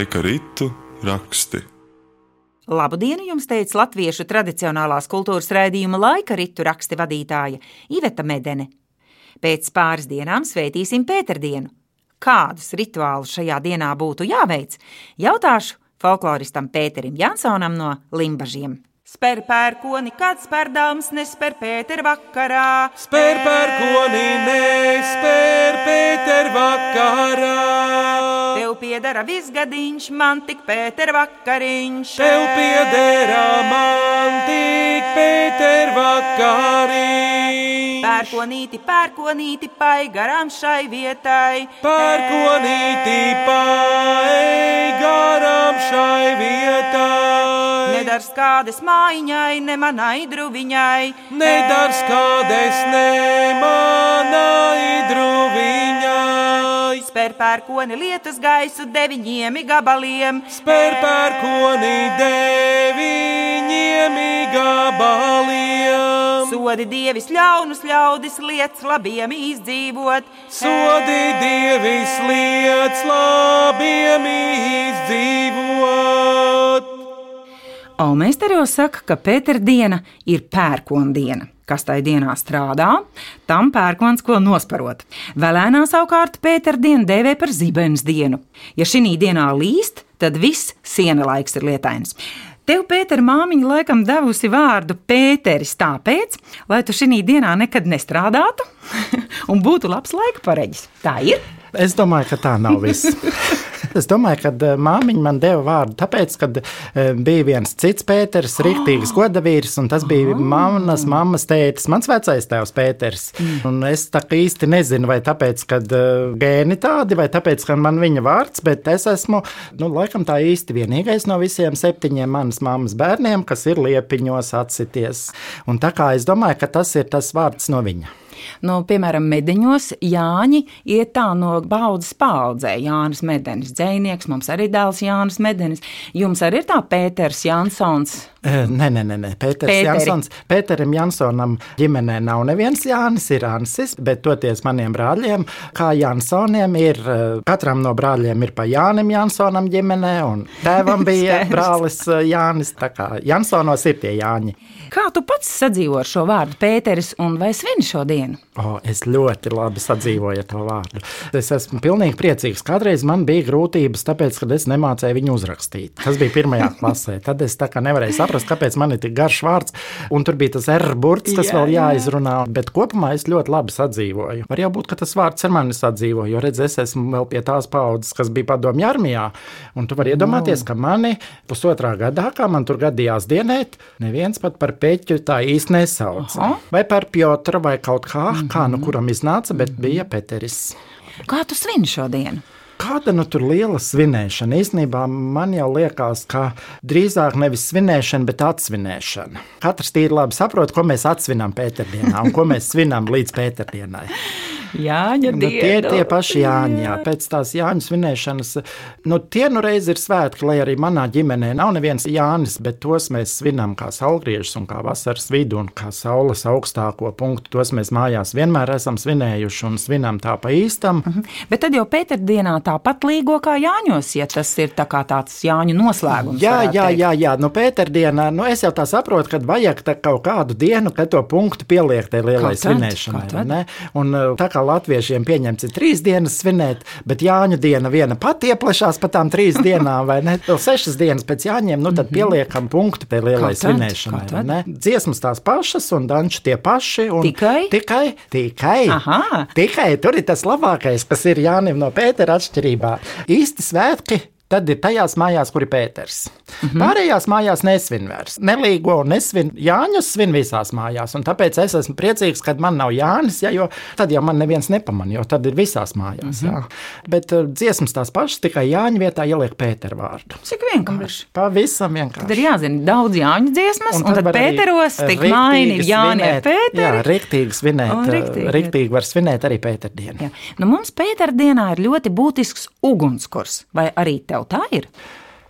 Laika ritu raksti. Labu dienu jums teica latviešu tradicionālās kultūras raidījuma laika ritu raksti vadītāja Iveta Medene. Pēc pāris dienām svētīsim Pēterdienu. Kādus rituālus šajā dienā būtu jāveic? Jautāšu folkloristam Pēterim Jansonam no Limbažiem. Spēr pērkoni, kad spērdāms nespēr Pēter vakarā. Spēr pērkoni, nespēr Pēter vakarā. Piedara visgadiņš, man tik Pēter vakariņš. Tev piedara man tik Pēter vakariņš. Pērkonīti, pērkonīti, pai garām šai vietai. Pērkonīti, pai garām šai vietai. Nedars kādes mājiņai, ne manai druviņai. Nedars kādes, ne manai druviņai. Spēr pērkoni lietus gaisu deviņiem gabaliem. Spēr pērkoni deviņiem gabaliem. Sodi dievis ļaunus ļaudis lietas labiem izdzīvot. Sodi dievis lietas labiem izdzīvot. Almeisteros saka, ka Pēterdiena ir pērkondiena. Kas tajā dienā strādā, tam pērkons ko nosparot. Vēlēnā savukārt Pēterdienu dēvē par zibens dienu. Ja šī dienā līst, tad viss siena laiks ir lietains. Tev, Pēter, māmiņa laikam devusi vārdu Pēteris tāpēc, lai tu šī dienā nekad nestrādātu un būtu labs laika pareģis. Tā ir? Es domāju, ka tā nav viss. Es domāju, ka eh, māmiņa man deva vārdu, tāpēc, ka eh, bija viens cits Pēters, rīktīgs godavīrs, un tas bija manas, mammas tētis, mans vecais tēvs Pēters. Un es tā īsti nezinu, vai tāpēc, ka eh, gēni tādi, vai tāpēc, ka man viņa vārds, bet es esmu, nu, laikam tā īsti vienīgais no visiem septiņiem manas mammas bērniem, kas ir liepiņos atsities. Un tā kā es domāju, ka tas ir tas vārds no viņa. No, piemēram, mediņos Jāņi iet tā no baudas paudzē. Jānis Medenis, dzēnieks, mums arī dēls Jānis Medenis. Jums arī ir tā Pēters Jansons. Nē, nē, nē. Pēters Pēteri. Jansons. Pēterim Jansonam ģimenē nav neviens Jānis, ir Ansis, bet toties maniem brāļiem, kā Jansoniem ir, katram no brāļiem ir pa Jānim Jansonam ģimenē, un tēvam bija brālis Jānis, tā kā Jansonos ir tie Jāņi. Kā tu pats sadzīvo ar šo vārdu Pēteris un vai svin šo dienu? Oh, es ļoti labi sadzīvoju ar to vārdu. Es esmu pilnīgi priecīgs. Kādreiz man bija grūtības, tāpēc, ka es nemācīju viņu uzrakstīt. Tas bija pirmajā klasē. Tad es nevarēju saprast, kāpēc man ir tik garš vārds. Un tur bija tas R burts, kas jā, vēl jāizrunā. Bet kopumā es ļoti labi sadzīvoju. Var jau būt, ka tas vārds ar mani sadzīvo, jo redz, es esmu vēl pie tās paudzes, kas bija padomju armijā. Un tu vari iedomāties, ka mani pusotrā gadā, kā man tur gadījās dienēt, neviens pat par peķu tā īsti nesauca. Aha. Vai par Piotru vai kaut kā, mm -hmm. kā nu mhm. kuram iznāca, bet -hmm. bija Peteris. Kā tu svin šodienu? Kāda nu tur liela svinēšana? Īsnībā man jau liekas, ka drīzāk nevis svinēšana, bet atsvinēšana. Katrs tīri labi saprot, ko mēs atsvinām Pēterdienā un ko mēs svinām līdz Pēterdienai. Jāņa nu, tie ir tie paši Jāņi. Jā. Pēc tās Jāņu svinēšanas, nu, tie nu reiz ir svētki, lai arī manā ģimenē nav neviens Jānis, bet tos mēs svinam kā saulgriežus un kā vasaras vidu un kā saules augstāko punktu. Tos mēs mājās vienmēr esam svinējuši un svinam tā pa īstam. Mhm. Bet tad jau Pēterdienā tāpat līgo kā Jāņos, ja tas ir tā kā tāds Jāņu noslēgums. Jā, jā, teikt. jā, jā. Nu, Pēterdienā, nu, es jau tā saprotu, ka vajag tā kaut kādu dienu, kad to punktu pieliekt tai lielai svinēšanai. Un tā kā kā latviešiem pieņemts ir trīs dienas svinēt, bet Jāņu diena viena pati ieplešās pa tām trīs dienām, vai ne? Vēl sešas dienas pēc Jāņiem, nu tad mhm. pieliekam punktu pie lielai svinēšanai, vai ne? Dziesmas tās pašas un danči tie paši. Tikai? Tikai, tikai. Aha. Tikai tur ir tas labākais, kas ir Jānim no Pētera atšķirībā. Īsti svētki Tad ir tajās mājās, kur ir Pēters. Mm -hmm. Pārējās mājās nesvin vairs. Nelīgo un nesvin Jāņus svin visās mājās. Tāpēc es esmu priecīgs, ka man nav Jānis, ja, jo tad jau man neviens nepamanīja, jo tad ir visās mājās. Mm -hmm. Jā. Bet uh, dziesmas tās pašas, tikai Jāņa vietā ieliek Pētera vārdu. Cik vienkārši. Pavisam vienkārši. Tad ir jāzina daudz Jāņu dziesmas, un, un tad, tad Pēteros tik maini Jāni ar Pēteri. Jā, riktīgi svinēt. Un riktīgi, riktīgi var svinēt arī Pēterdienu. Nu, mums Pēterdienā ir ļoti būtisks ugunskurs, vai arī tev tev tā ir?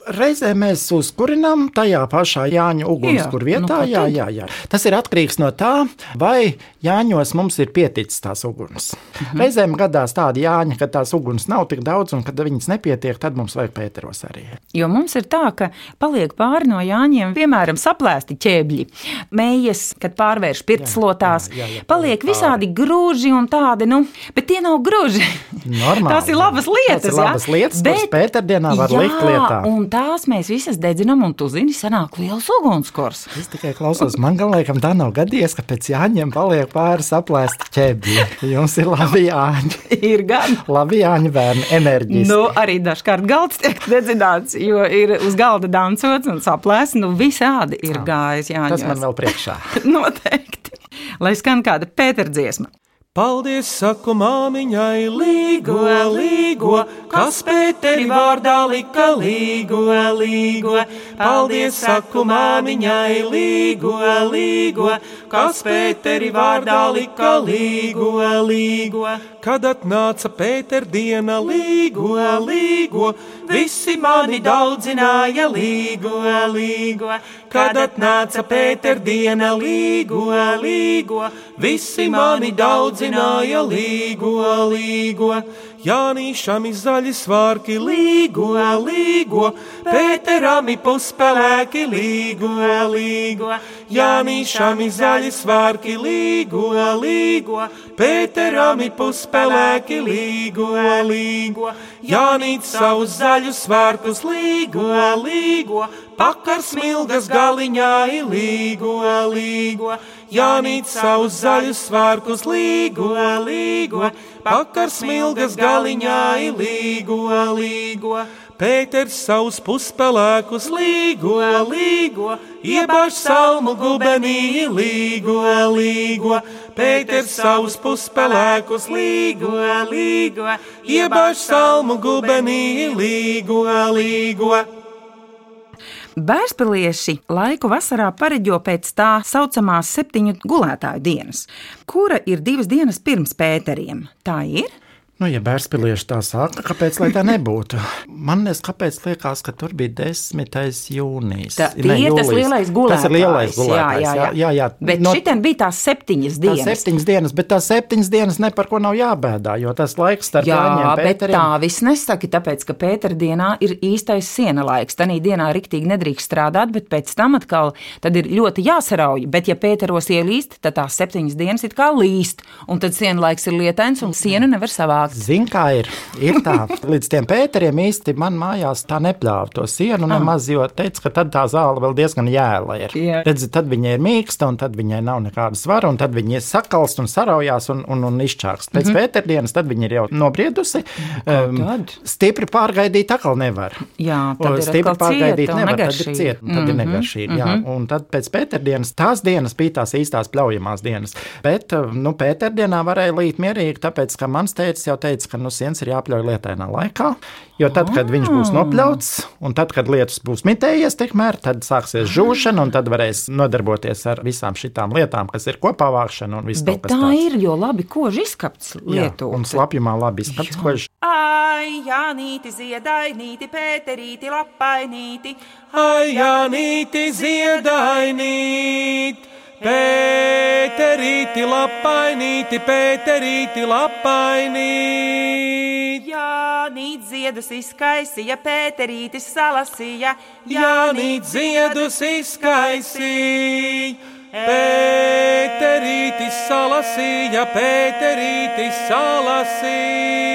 Reizē mēs uzkurinām tajā pašā Jāņa ugunskura nu, vietā. jā, jā, jā. Tas ir atkarīgs no tā, vai Jāņos mums ir pieticis tās uguns. Mhm. Reizēm gadās tādi Jāņi, ka tās uguns nav tik daudz, un kad viņas nepietiek, tad mums vajag Pēteros arī. Jo mums ir tā, ka paliek pāri no jāņiem, piemēram, saplēsti ķēbļi, mējas, kad pārvērš pirtslotās. jā, jā, jā, paliek paliek visādi grūži un tādi, nu, bet tie nav grūži. Normāli, Tās ir labas lietas. Tās ir labas lietas, kuras pēterdienā var jā, likt lietā. Un tās mēs visas dedzinām, un tu zini, sanāk liels ugunskurs. Es tikai klausos, man liekas, tā nav gadījies, ka pēc Jāņiem paliek pāri saplēsti ķēbļi. Jums ir labi Jāņi. ir gan. Labi Jāņi bērni, enerģiski. Nu, arī dažkārt galds tiek dedzināts, jo ir uz galda dancots un saplēs. Nu, visādi ir gājis. Jā, Tas man vēl priekšā. Noteikti. Lai skan kāda pēterdziesma. Paldies, saku māmiņai, līgo, līgo, kas Pēteri vārdā lika līgo, līgo. Paldies, saku māmiņai, līgo, līgo, kas Pēteri vārdā lika līgo, līgo. Kad atnāca Pēterdiena, līgo, līgo, visi mani daudzināja līgo, līgo. Kad atnāca Pēterdiena, līgo, līgo, visi mani daudzināja līgo, līgo. Jānīšam izaļi svārki līgo, līgo, Pēteram ir puspelēki līgo, līgo. Jānīšam izaļi svārki līgo, līgo, Pēteram ir puspelēki līgo, līgo. Jānīt savus zaļus svārkus līgo, līgo, pakars milgas galiņā līgo, līgo. Jānīt savus zaļus svārkus līgo, līgo, pakars milgas galiņā līgo, līgo. Pēters savus puspelēkus līgo, līgo, iebaž salmu gubenī līgo, līgo. Pēters savus puspelēkus līgo, līgo, iebaž salmu gubenī līgo, līgo. Bērspilieši laiku vasarā pareģo pēc tā saucamās septiņu gulētāju dienas, kura ir divas dienas pirms pēteriem. Tā ir? Nu, ja bērnspīlieši tā saka, kāpēc tā nebūtu? Man liekas, ka tur bija 10. jūnijas. Tā Ne, ir tas jūlijas. lielais gulētājs. Tas ir lielais Jā, gulētājs. jā, jā. jā, jā. Bet No- šitien bija tās septiņas Tās dienas. septiņas dienas, bet tās septiņas dienas ne par ko nav jābēdā, jo tas laiks starp Jā, Jāņiem bet Pēteriem- tā viss nesaka, tāpēc, ka Pētera dienā ir īstais siena laiks. Tanī dienā riktīgi nedrīkst strādāt, bet pēc tam atkal ir ļoti jāsarauj. Bet, ja Pēteros ielīst, tad tās septiņas dienas ir kā līst, un tad siena laiks ir lietains, un sienu nevar savākt. Zini, kā ir. ir tā. Līdz tiem pēteriem īsti man mājās tā nepļāva to sienu nemaz, jo teica, ka tad tā zāle vēl diezgan jēla ir. Jā. Redzi, tad viņai ir mīksta, un tad viņai nav nekāda svara, un tad viņa sakalst un saraujās un, un, un izčāks. Pēc mm -hmm. pēterdienas tad viņa ir jau nobriedusi. Um, stipri pārgaidīt atkal nevar. Jā, tad ir stipri pārgaidīt cieta nevar, tad ir cieta, tad ir negaršīga. Jā, un tad pēc pēterdienas tās dienas bija tās īstās pļaujamās dienas. Bet, nu, pēterdienā varēja līt mierīgi, tāpēc, ka mans teicis jau teica, ka, nu, siens ir jāpļauj lietainā laikā, jo tad, kad viņš būs nopļauts, un tad, kad lietus būs mitējies tikmēr, tad sāksies žūšana, un tad varēs nodarboties ar visām šitām lietām, kas ir kopā vākšana un viss kas tā tāds. ir, jo labi koži izskapts Jā, lietu. un slapjumā labi izskats, ko viņš Ai, Jānīti, ziedainīti, pēterīti, lapainīti. Ai, Janīti, ziedainīt, Pēterīti, lapainīti, Pēterīti, lapainīt. Jānīt ziedus izkaisīja, pēterītis salasīja. Janīt, ziedus izkaisīja, Pēterīti salasīja, Pēterīti salasīja.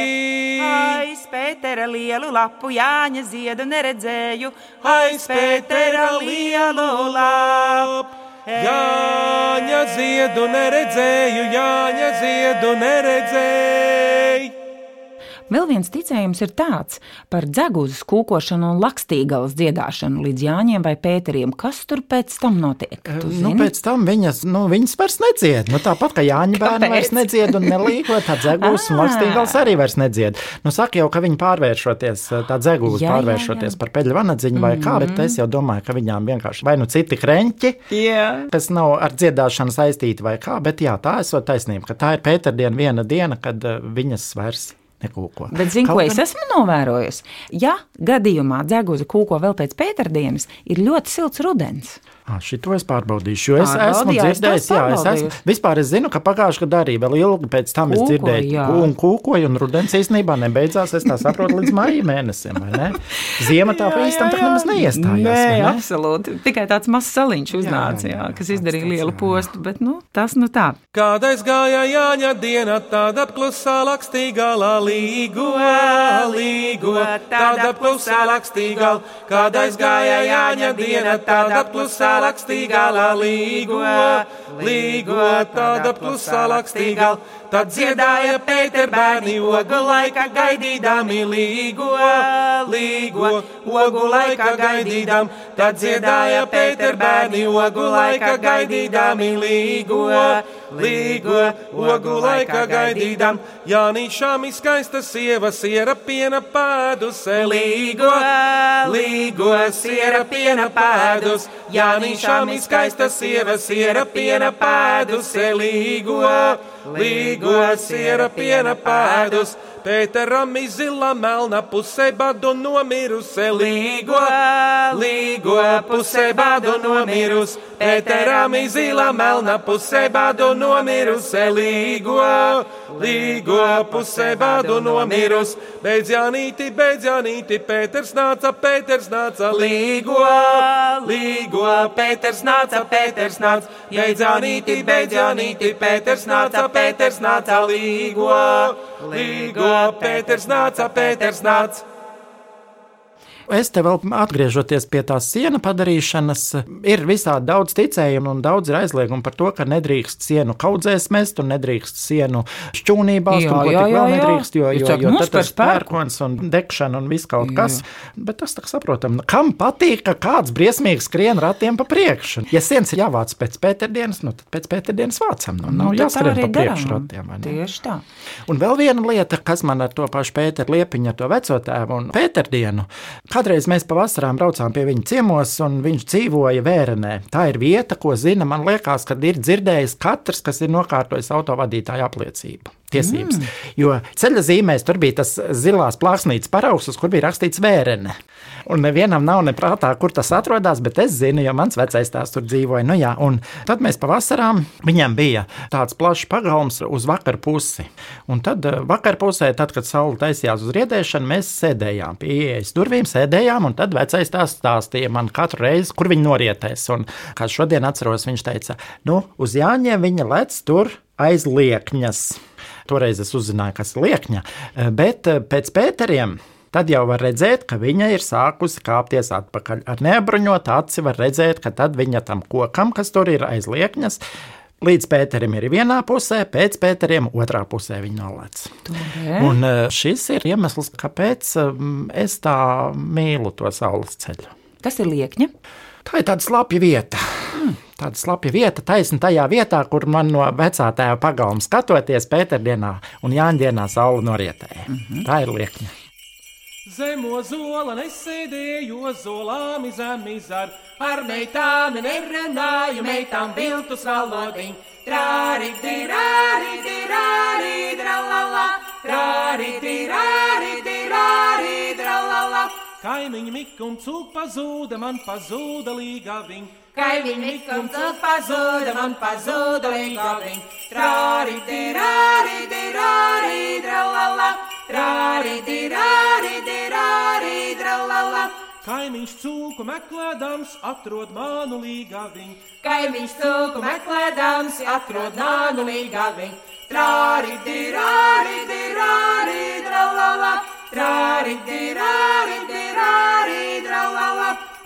Aiz Pētera lielu lapu Jāņa ziedu neredzēju. Aiz Pētera lielu lapu. Jāņa ziedu neredzēju, Jāņa ziedu neredzēju. Vēl viens ticējums ir tāds par dzegūzes kūkošanu un lakstīgalas dziedāšanu līdz Jāņiem vai Pēteriem. Kas tur pēc tam notiek? Nu, pēc tam viņas, nu, viņas vairs nedzied. Nu, tāpat kā Jāņa bērni vairs nedzied un nelīko, tā dzegūs un lakstīgals arī vairs nedzied. Nu, saka jau, ka viņi pārvēršoties, tā dzegūs Jā, jā, pārvēršoties jā. par peļu vanadziņu vai kā, bet es jau domāju, ka viņām vienkārši vai nu citi krenķi, Jā. kas nav ar dziedāšanu saistīti vai kā, bet jā, tā esot taisnība, ka tā ir pēterdiena viena diena, kad viņas vairs nekūko. Bet, zinu, ko Kaut es gan- esmu novērojusi. Ja gadījumā dzēguzi kūko vēl pēc pēterdienas, ir ļoti silts rudens. Ah, Šito es pārbaudīšu, jo es esmu Pārbaudi, jā, es to dzirdējis, jā, es esmu. Vispār es zinu, ka pagājušajā gadā arī vēl ilgi pēc tam es Kūkoju, dzirdēju, jā. un kūkoju, un rudens īstenībā nebeidzās, es tā saprotu, līdz maija mēnesim, vai ne? Ziema tā pa īstam tā nemaz neiestājās, Nē, ne? absolūti. Tikai tāds mazs saliņš uznāca, jā, jā, jā, kas tāds izdarīja tāds, lielu jā. postu, bet nu, tas nu tā. Kādreiz gāja Jāņa diena, tāda klusā lakstīgā līgo, līgo, tāda klusā lakstīgā. Kādreiz gāja Jāņa diena, tāda klusā lakstīgā līgo, līgo, tāda klusā lakstīgā. Tad dziedāja Pēter bērni ogu laika gaidīdami līgo, līgo, ogu laika gaidīdam. Tad dziedāja Pēter bērni ogu laika gaidīdami līgo, līgo, ogu laika gaidīdam. Jānīšām izskaista sieva, siera piena pēdus, līgo, līgo, siera piena pēdus. Jānīšām izskaista sieva, siera piena pēdus, līgo, līgo, siera piena pēdus. Pēteram izila melna pusē badu nomirusi, līgo, līgo, pusē badu nomirus. Pēteram izila melna pusē badu nomirusi, līgo, līgo, pusē badu nomirus. Beidz Janīti, beidz Janīti, Pēters nāca, Pēters nāca, līgo, līgo, Pēters nāca, Pēters nāca. Beidz Janīti, beidz Janīti, Pēters nāca, Pēters nāca, līgo, līgo, Pēters nāca, Pēters nāca. Es te vēl atgriežoties pie tās sienu padarīšanas, ir visādi daudz ticējumu un daudz ir aizliegumu par to, ka nedrīkst sienu kaudzēs mest un nedrīkst sienu šķūnībā Jā, un ko jā, tik vēl jā. nedrīkst, jo, jo, jo tad spēku. pērkons un degšana un viss kaut Jā. kas. Bet tas tā saprotam, kam patīk, ka kāds briesmīgi skrien ratiem pa priekšu. Ja siens ir jāvāc pēc pēterdienas, nu tad pēc pēterdienas vācam. Nu, nav Nu, tad tā jāskrien pa priekšu ratiem. Tieši tā. Un vēl viena lieta, kas man ar to pašu Pēteru Liepiņu, ar to veco tēvu un Pēterdienu. Kādreiz mēs pavasarām braucām pie viņa ciemos, un viņš dzīvoja Vērenē. Tā ir vieta, ko zina, man liekas, kad ir dzirdējis katrs, kas ir nokārtojis autovadītāju apliecību. Tiesības. Mm. Jo ceļa zīmēs tur bija tas zilās plāksnītes paraugs, uz kur bija rakstīts vērene. Un nevienam nav neprātā, kur tas atrodas, bet es zinu, jo mans vecais tās tur dzīvoja. Nu, jā, un tad mēs pavasarām viņam bija tāds plašs pagalms uz vakar pusi. Un tad eh, vakar pusē, tad, kad saule taisījās uz riedēšanu, mēs sēdējām pie ieejas durvīm, sēdējām, un tad vecais tās stāstīja man katru reizi, kur viņi norietēs. Un kā šodien atceros, viņš teica, nu, uz Jāņiem viņa lec tur aiz liekņas. Toreiz es uzzināju, kas ir liekņa, eh, bet eh, pēc pēteriem. Tad jau var redzēt, ka viņa ir sākusi kāpties atpakaļ. Ar neapbruņotu aci var redzēt, ka tad viņa tam kokam, kas tur ir aiz liekņas, līdz pēterim ir vienā pusē, pēc pēteriem otrā pusē viņa nolēc. Un eh, šis ir iemesls, kāpēc es tā mīlu to saules ceļu. Tas ir liekņa. Tā ir tāda slapja vieta. Tāda slapja vieta, taisnība tajā vietā, kur man no vecā tēva pagalma skatoties Pēterdienā un Jāņdienā saule norietēja. Mm -hmm. Tā ir liekņa. Zemo zola nesēdēju, zolām izemizar, ar meitām nerunāju, meitām viltus valodiņ. Trāri, dirāri, dirāri, dralala, trāri, dirāri, dirāri, dralala. Kaimiņi mik un cūk pazūda, man pazūda līgā viņa. Kaimiņi mikum cūk pazuda, man pazuda līgaviņ. Trāri, dirāri, dirāri, dralala. Trāri, dirāri, dirāri, dralala. Kaimiņš cūku meklēdams atrod manu līgā viņa. Kaimiņš cūku meklēdams, atrod nānu līgaviņ. Trāri, dirāri, dirāri, dralala. Trāri, dirāri.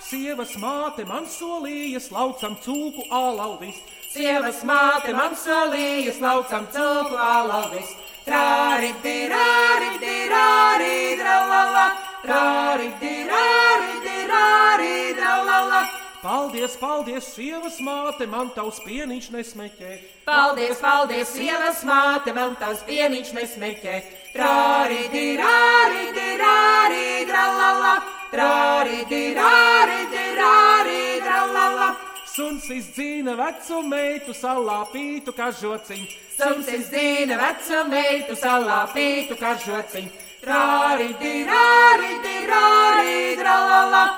Sievas māte man solīja slaucam cūku alauvis. Sievas māte man solīja, slaucam cūku alavis. Trāri, dirāri, dirāri, dralala. Trāri, dirāri, dirāri, dralala. Paldies, paldies, sievas māte, man tavs pieniņš nesmeķē. Paldies, paldies, sievas māte, man tavs pieniņš nesmeķē. Trāri, dirāri, dirāri, dralala. Trāri, dirāri, dirāri, dralala. Suns izdzīna vecu meitu, salāpītu kažociņu. Suns izdzīna vecu meitu, salāpītu kažociņu. Rāri, di, rāri, di, rāri, dralala.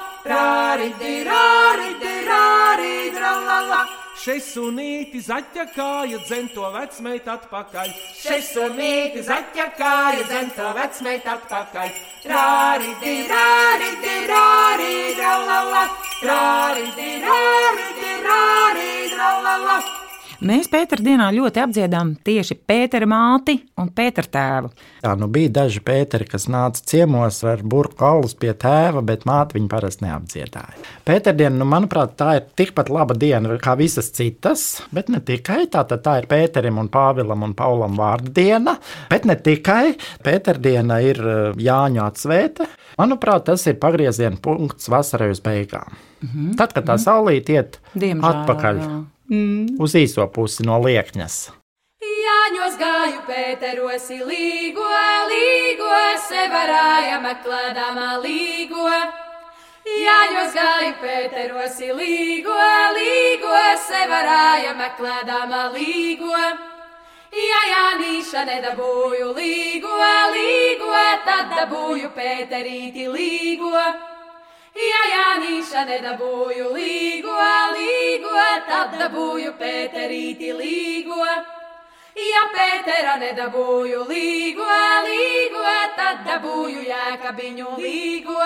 Šeit sunīti zaķakāja dzento vecmeitu atpakaļ. Šeit sunīti zaķakāja dzento vecmeitu atpakaļ. Rāri, di, rāri, di, rāri, dralala. Rāri, di, rāri, di, rāri, dralala. Mēs Pēterdienā ļoti apdziedām tieši Pētera māti un Pētera tēvu. Tā nu bija daži pēteri, kas nāca ciemos ar burbuļu kaulus pie tēva, bet māte viņu parasti neapdziedāja. Pēterdiena, nu, manuprāt, tā ir tikpat laba diena kā visas citas, bet ne tikai tā. Tā ir Pēterim un Pāvilam un Paulam vārdu diena, bet ne tikai. Pēterdiena ir eh, Jāņa atsvēta. Manuprāt, tas ir pagrieziena punkts vasarai uz beigām. Mm -hmm. Tad, kad tā saulīte iet Diemžēl, atpakaļ jā. Uz īso pusi no liekņas. Jāņos gāju Pēteros, līgo, līgo, sevarāja meklēdama līgo. Jāņos gāju Pēteros, līgo, līgo, sevarāja meklēdama līgo. Ja Jānīša nedabūju līgo, līgo, tad dabūju Pēterīti līgo. Ja Jānīša nedabūju līgo, līgo, tad dabūju Pēterīti līgo. Ja Pētera nedabūju līgo, līgo, tad dabūju jēkabiņu līgo.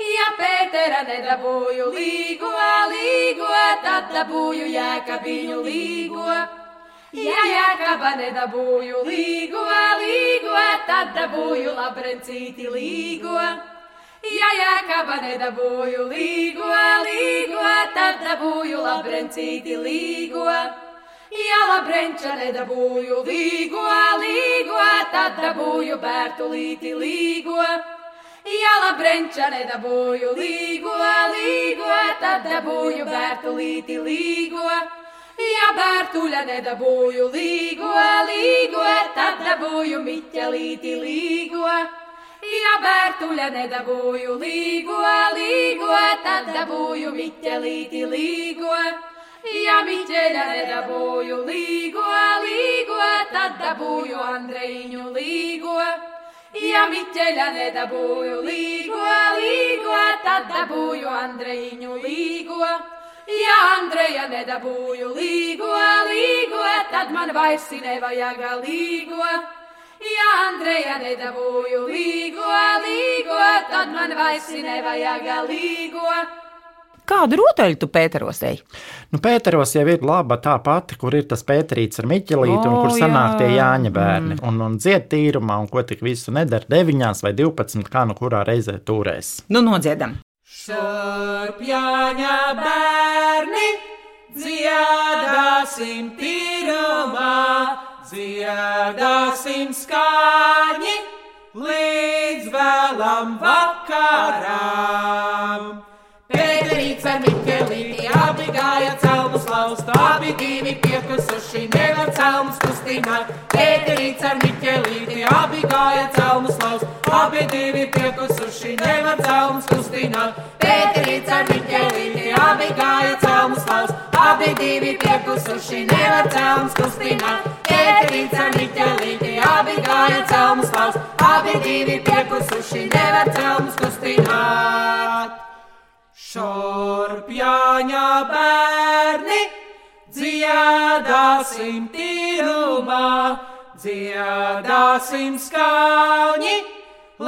Ja Pētera nedabūju līgo, līgo, tad dabūju jēkabiņu līgo. Ja jēkaba nedabūju līgo, līgo, tad dabūju labrencīti līgo. Ja jēkaba nedabūju līgo, līgo, tad dabūju labrencīti līgo. Ja labrenča nedabūju līgo, līgo, tad dabūju bērtulīti līgo. Ja labrenča nedabūju līgo, līgo, tad dabūju bērtulīti līgo. Ja bērtuļa nedabūju līgo, līgo, tad dabūju miķelīti līgo. Ja bērtuļa nedabūju līgo, līgo, tad dabūju miķelīti līgo. Ja miķeļa nedabūju līgo, līgo, tad dabūju Andrejiņu līgo. Ja miķeļa nedabūju līgo, līgo, tad dabūju Andrejiņu līgo. Ja Andreja nedabūju līgo, līgo, tad man vairs nevajag līgo. Ja Andreja nedabūju līgo, līgo, tad man vairs nevajag līgo. Kādu rotaļu tu Pēteros ej? Nu, Pēteros jau ir laba tā pati, kur ir tas Pēterīts ar Miķelītu, un O, kur sanāk jā. tie Jāņa bērni. Un, un dzied tīrumā, un ko tik visu nedara, 9 vai 12, kā nu kurā reizē turēs. Nu, nodziedam! Šurp jāņa bērni, dziedāsim tīrumā, dziedāsim skaņi līdz vēlam vakaram. Pēterīts ar Miķelīti abi gāja celmus laust, abi divi piekusuši nevar celmus kustināt. Pēterīts ar Miķelīti abi gāja celmus laust, abi divi piekusuši nevar celmus kustināt. Pēterīts ar Miķelīti abi gāja celmus laust, abi divi piekusuši nevar celmus kustināt. Pēterīts ar Miķelīti abi gāja celmus laust, abi divi piekusuši nevar celmus kustināt. Šurp jāņa bērni, dziedāsim tīrumā, dziedāsim skaņi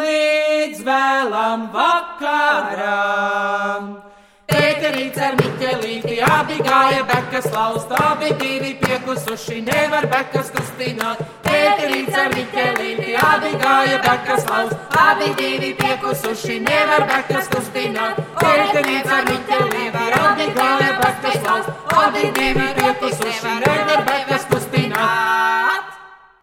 līdz vēlam vakaram. Pēterīts ar Miķelīti abi gāja bekas laust, abi divi piekusuši nevar bekas kustināt. Pēterīts ar Miķelīti abi gāja bekas laust, abi divi piekusuši nevar bekas kustināt. Pēterīts ar Miķelīti abi gāja bekas laust, abi divi piekusuši nevar bekas kustināt.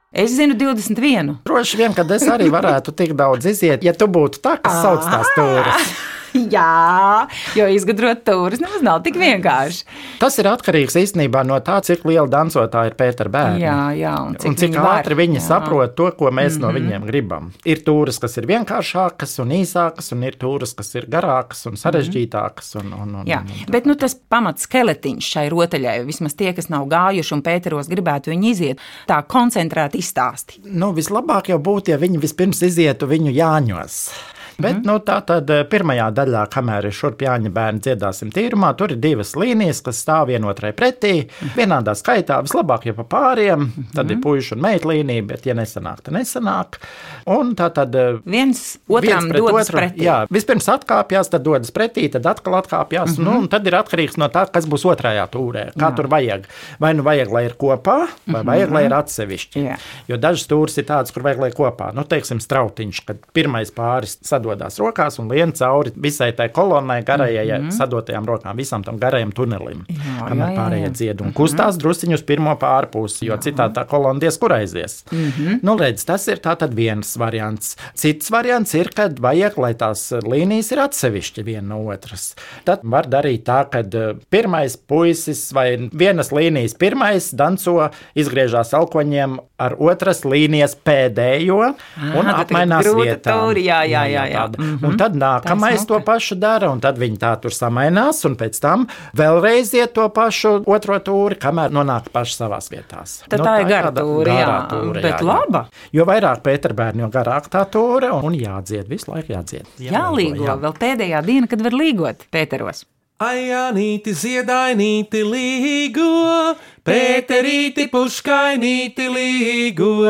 Es zinu 21. Droši vien, ka es arī varētu tik daudz iziet, ja tu būtu tā, kas sauc tās stūres. Jā, jo izgudrot tūrus nemaz nav tik vienkārši. Tas ir atkarīgs īstenībā no tā, cik liela dancotāja ir Pētera bērna. Jā, jā, un cik un cik viņi var. ātri viņi Jā. saprot to, ko mēs mm -hmm. no viņiem gribam. Ir tūris, kas ir vienkāršākas un īsākas, un ir tūris, kas ir garākas un sarežģītākas. Un, un, un, Jā, un, un. bet nu, tas pamats skeletiņš šai rotaļai, vismaz tie, kas nav gājuši un Pēteros gribētu viņu iziet, tā koncentrēti izstāsti. Nu, vislabāk jau būtu, ja viņi vispirms izietu viņu jāņos. Bet Mhm. nu, tā tad eh, pirmajā daļā, kamēr ir šurp jāņa bērni dziedāsim tīrumā, tur ir divas līnijas, kas stāv vienotrai pretī. Mhm. Vienādā skaitā, vislabāk jau pa pāriem, tad ir puišu un meitu līnija, bet, ja nesanāk, tad nesanāk. Un tā tad eh, Viens otram viens pret dodas otru, pretī. Jā, vispirms atkāpjas, tad dodas pretī, tad atkal atkāpjas. Mm -hmm. nu, un tad ir atkarīgs no tā, kas būs otrajā tūrē. Kā jā. tur vajag. Vai nu vajag, lai ir kopā, vai vajag, lai ir atsevišķi. Jā. Jo dažas stūris ir tādas, kur vajag, lai kopā. Nu, teiksim, strautiņš, kad pirmais pāris sadodās rokās un lien cauri visai tai kolonnai, garajai mm -hmm. sadotajām rokām, visam tam garajam tunelim. Jā, kamēr jā, jā, pārējie jā. dzied un kustās drusciņus pirmo pārpusi, jo citādi tā kolonna diez kur aizies. Mm -hmm. nu, redz, tas ir tātad viens variants. Cits variants ir, kad vajag, lai tās līnijas ir atsevišķi viena no otras. Tad var darīt tā, ka eh, pirmais puisis vai vienas līnijas pirmais danco, izgriežās alkoņiem ar otras līnijas pēdējo un tad apmainās vietām. tūri, jā, jā, jā, jā. tāda. Mhm. Un tad nākamais to pašu dara, un tad viņi tā tur samainās, un pēc tam vēlreiz iet to pašu otro tūri, kamēr nonāk paši savās vietās. Tad tā ir gara garā jā, bet laba. Jo vairāk Pēterbērni, jo garāk tā tūre, un jādzied, visu laiku jādzied. Jālīgo jā. vēl pēdējā diena, kad var līgot Pēteros. Ajanīti, ziedainīti, līgo, Pēterīti, puškainīti, līgo,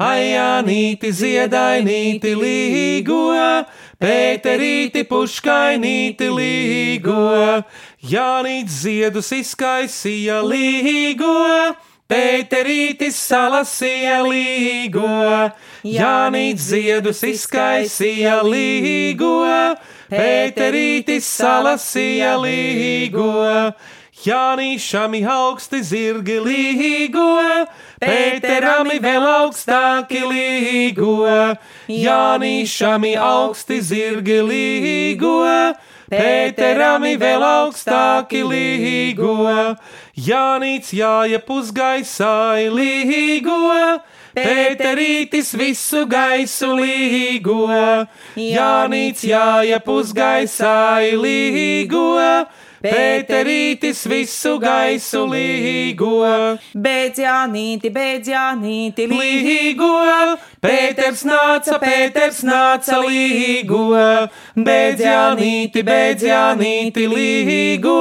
Ajanīti, ziedainīti, līgo, Pēterīti, puškainīti, līgo, Jānīt ziedus izkaisīja līgo. Pēterītis salasīja līgo, Jānīt ziedus izkaisīja līgo, Pēterītis salasīja līgo, Jānīšami augsti zirgi līgo, Pēterami vēl augstāki līgo, Jānīšami augsti zirgi līgo, Pēterami vēl augstāki līgo, Jānīts jāja pusgaisā līgo, Pēterītis visu gaisu līgo, Jānīts jāja pusgaisā līgo, Pēterītis visu gaisu līgo, Beidz Jānīti, beidz Jānīti, līgo, Pēters nāca, Pēters nāca līgo, beidz Jānīti, beidz Jānīti līgo,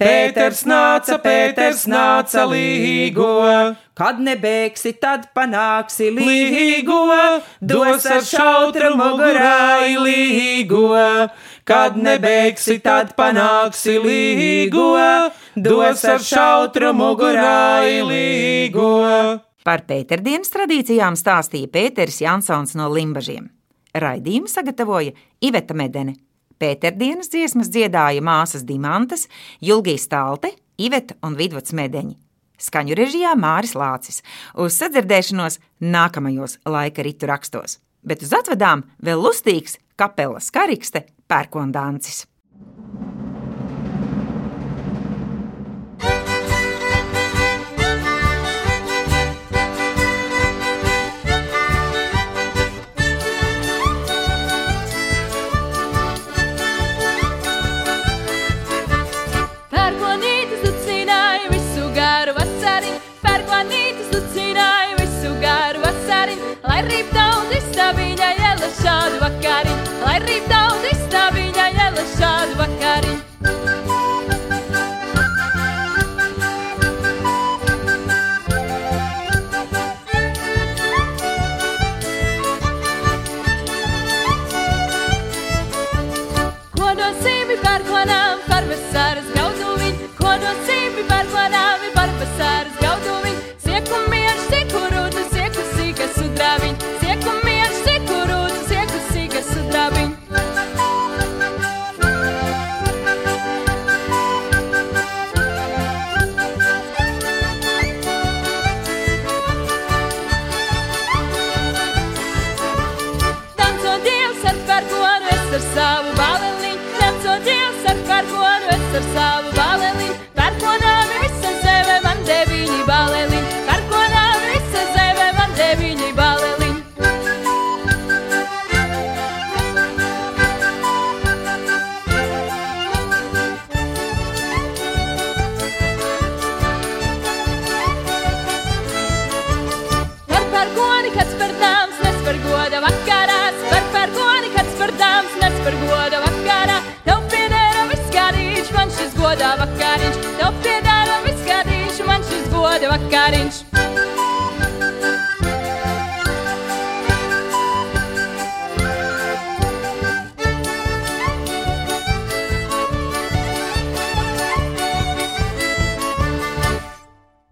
Pēters nāca, Pēters nāca līgo. Kad nebeigsi, tad panāksi līgo. Dos ar šautru mugurā līgo, kad nebeigsi, tad panāksi līgo, dos ar šautru mugurā līgo. Par Pēterdienas tradīcijām stāstīja Pēters Jansons no Limbažiem. Raidījumu sagatavoja Iveta Medene. Pēterdienas dziesmas dziedāja māsas Dimantas, Julgijas Talte, Iveta un Vidvuds Medeņi. Skaņu režijā Māris Lācis. Uz sadzirdēšanos nākamajos laika ritu rakstos. Bet uz atvadām vēl lustīgs kapelas karikste Pērkondāncis. Vakariņu, lai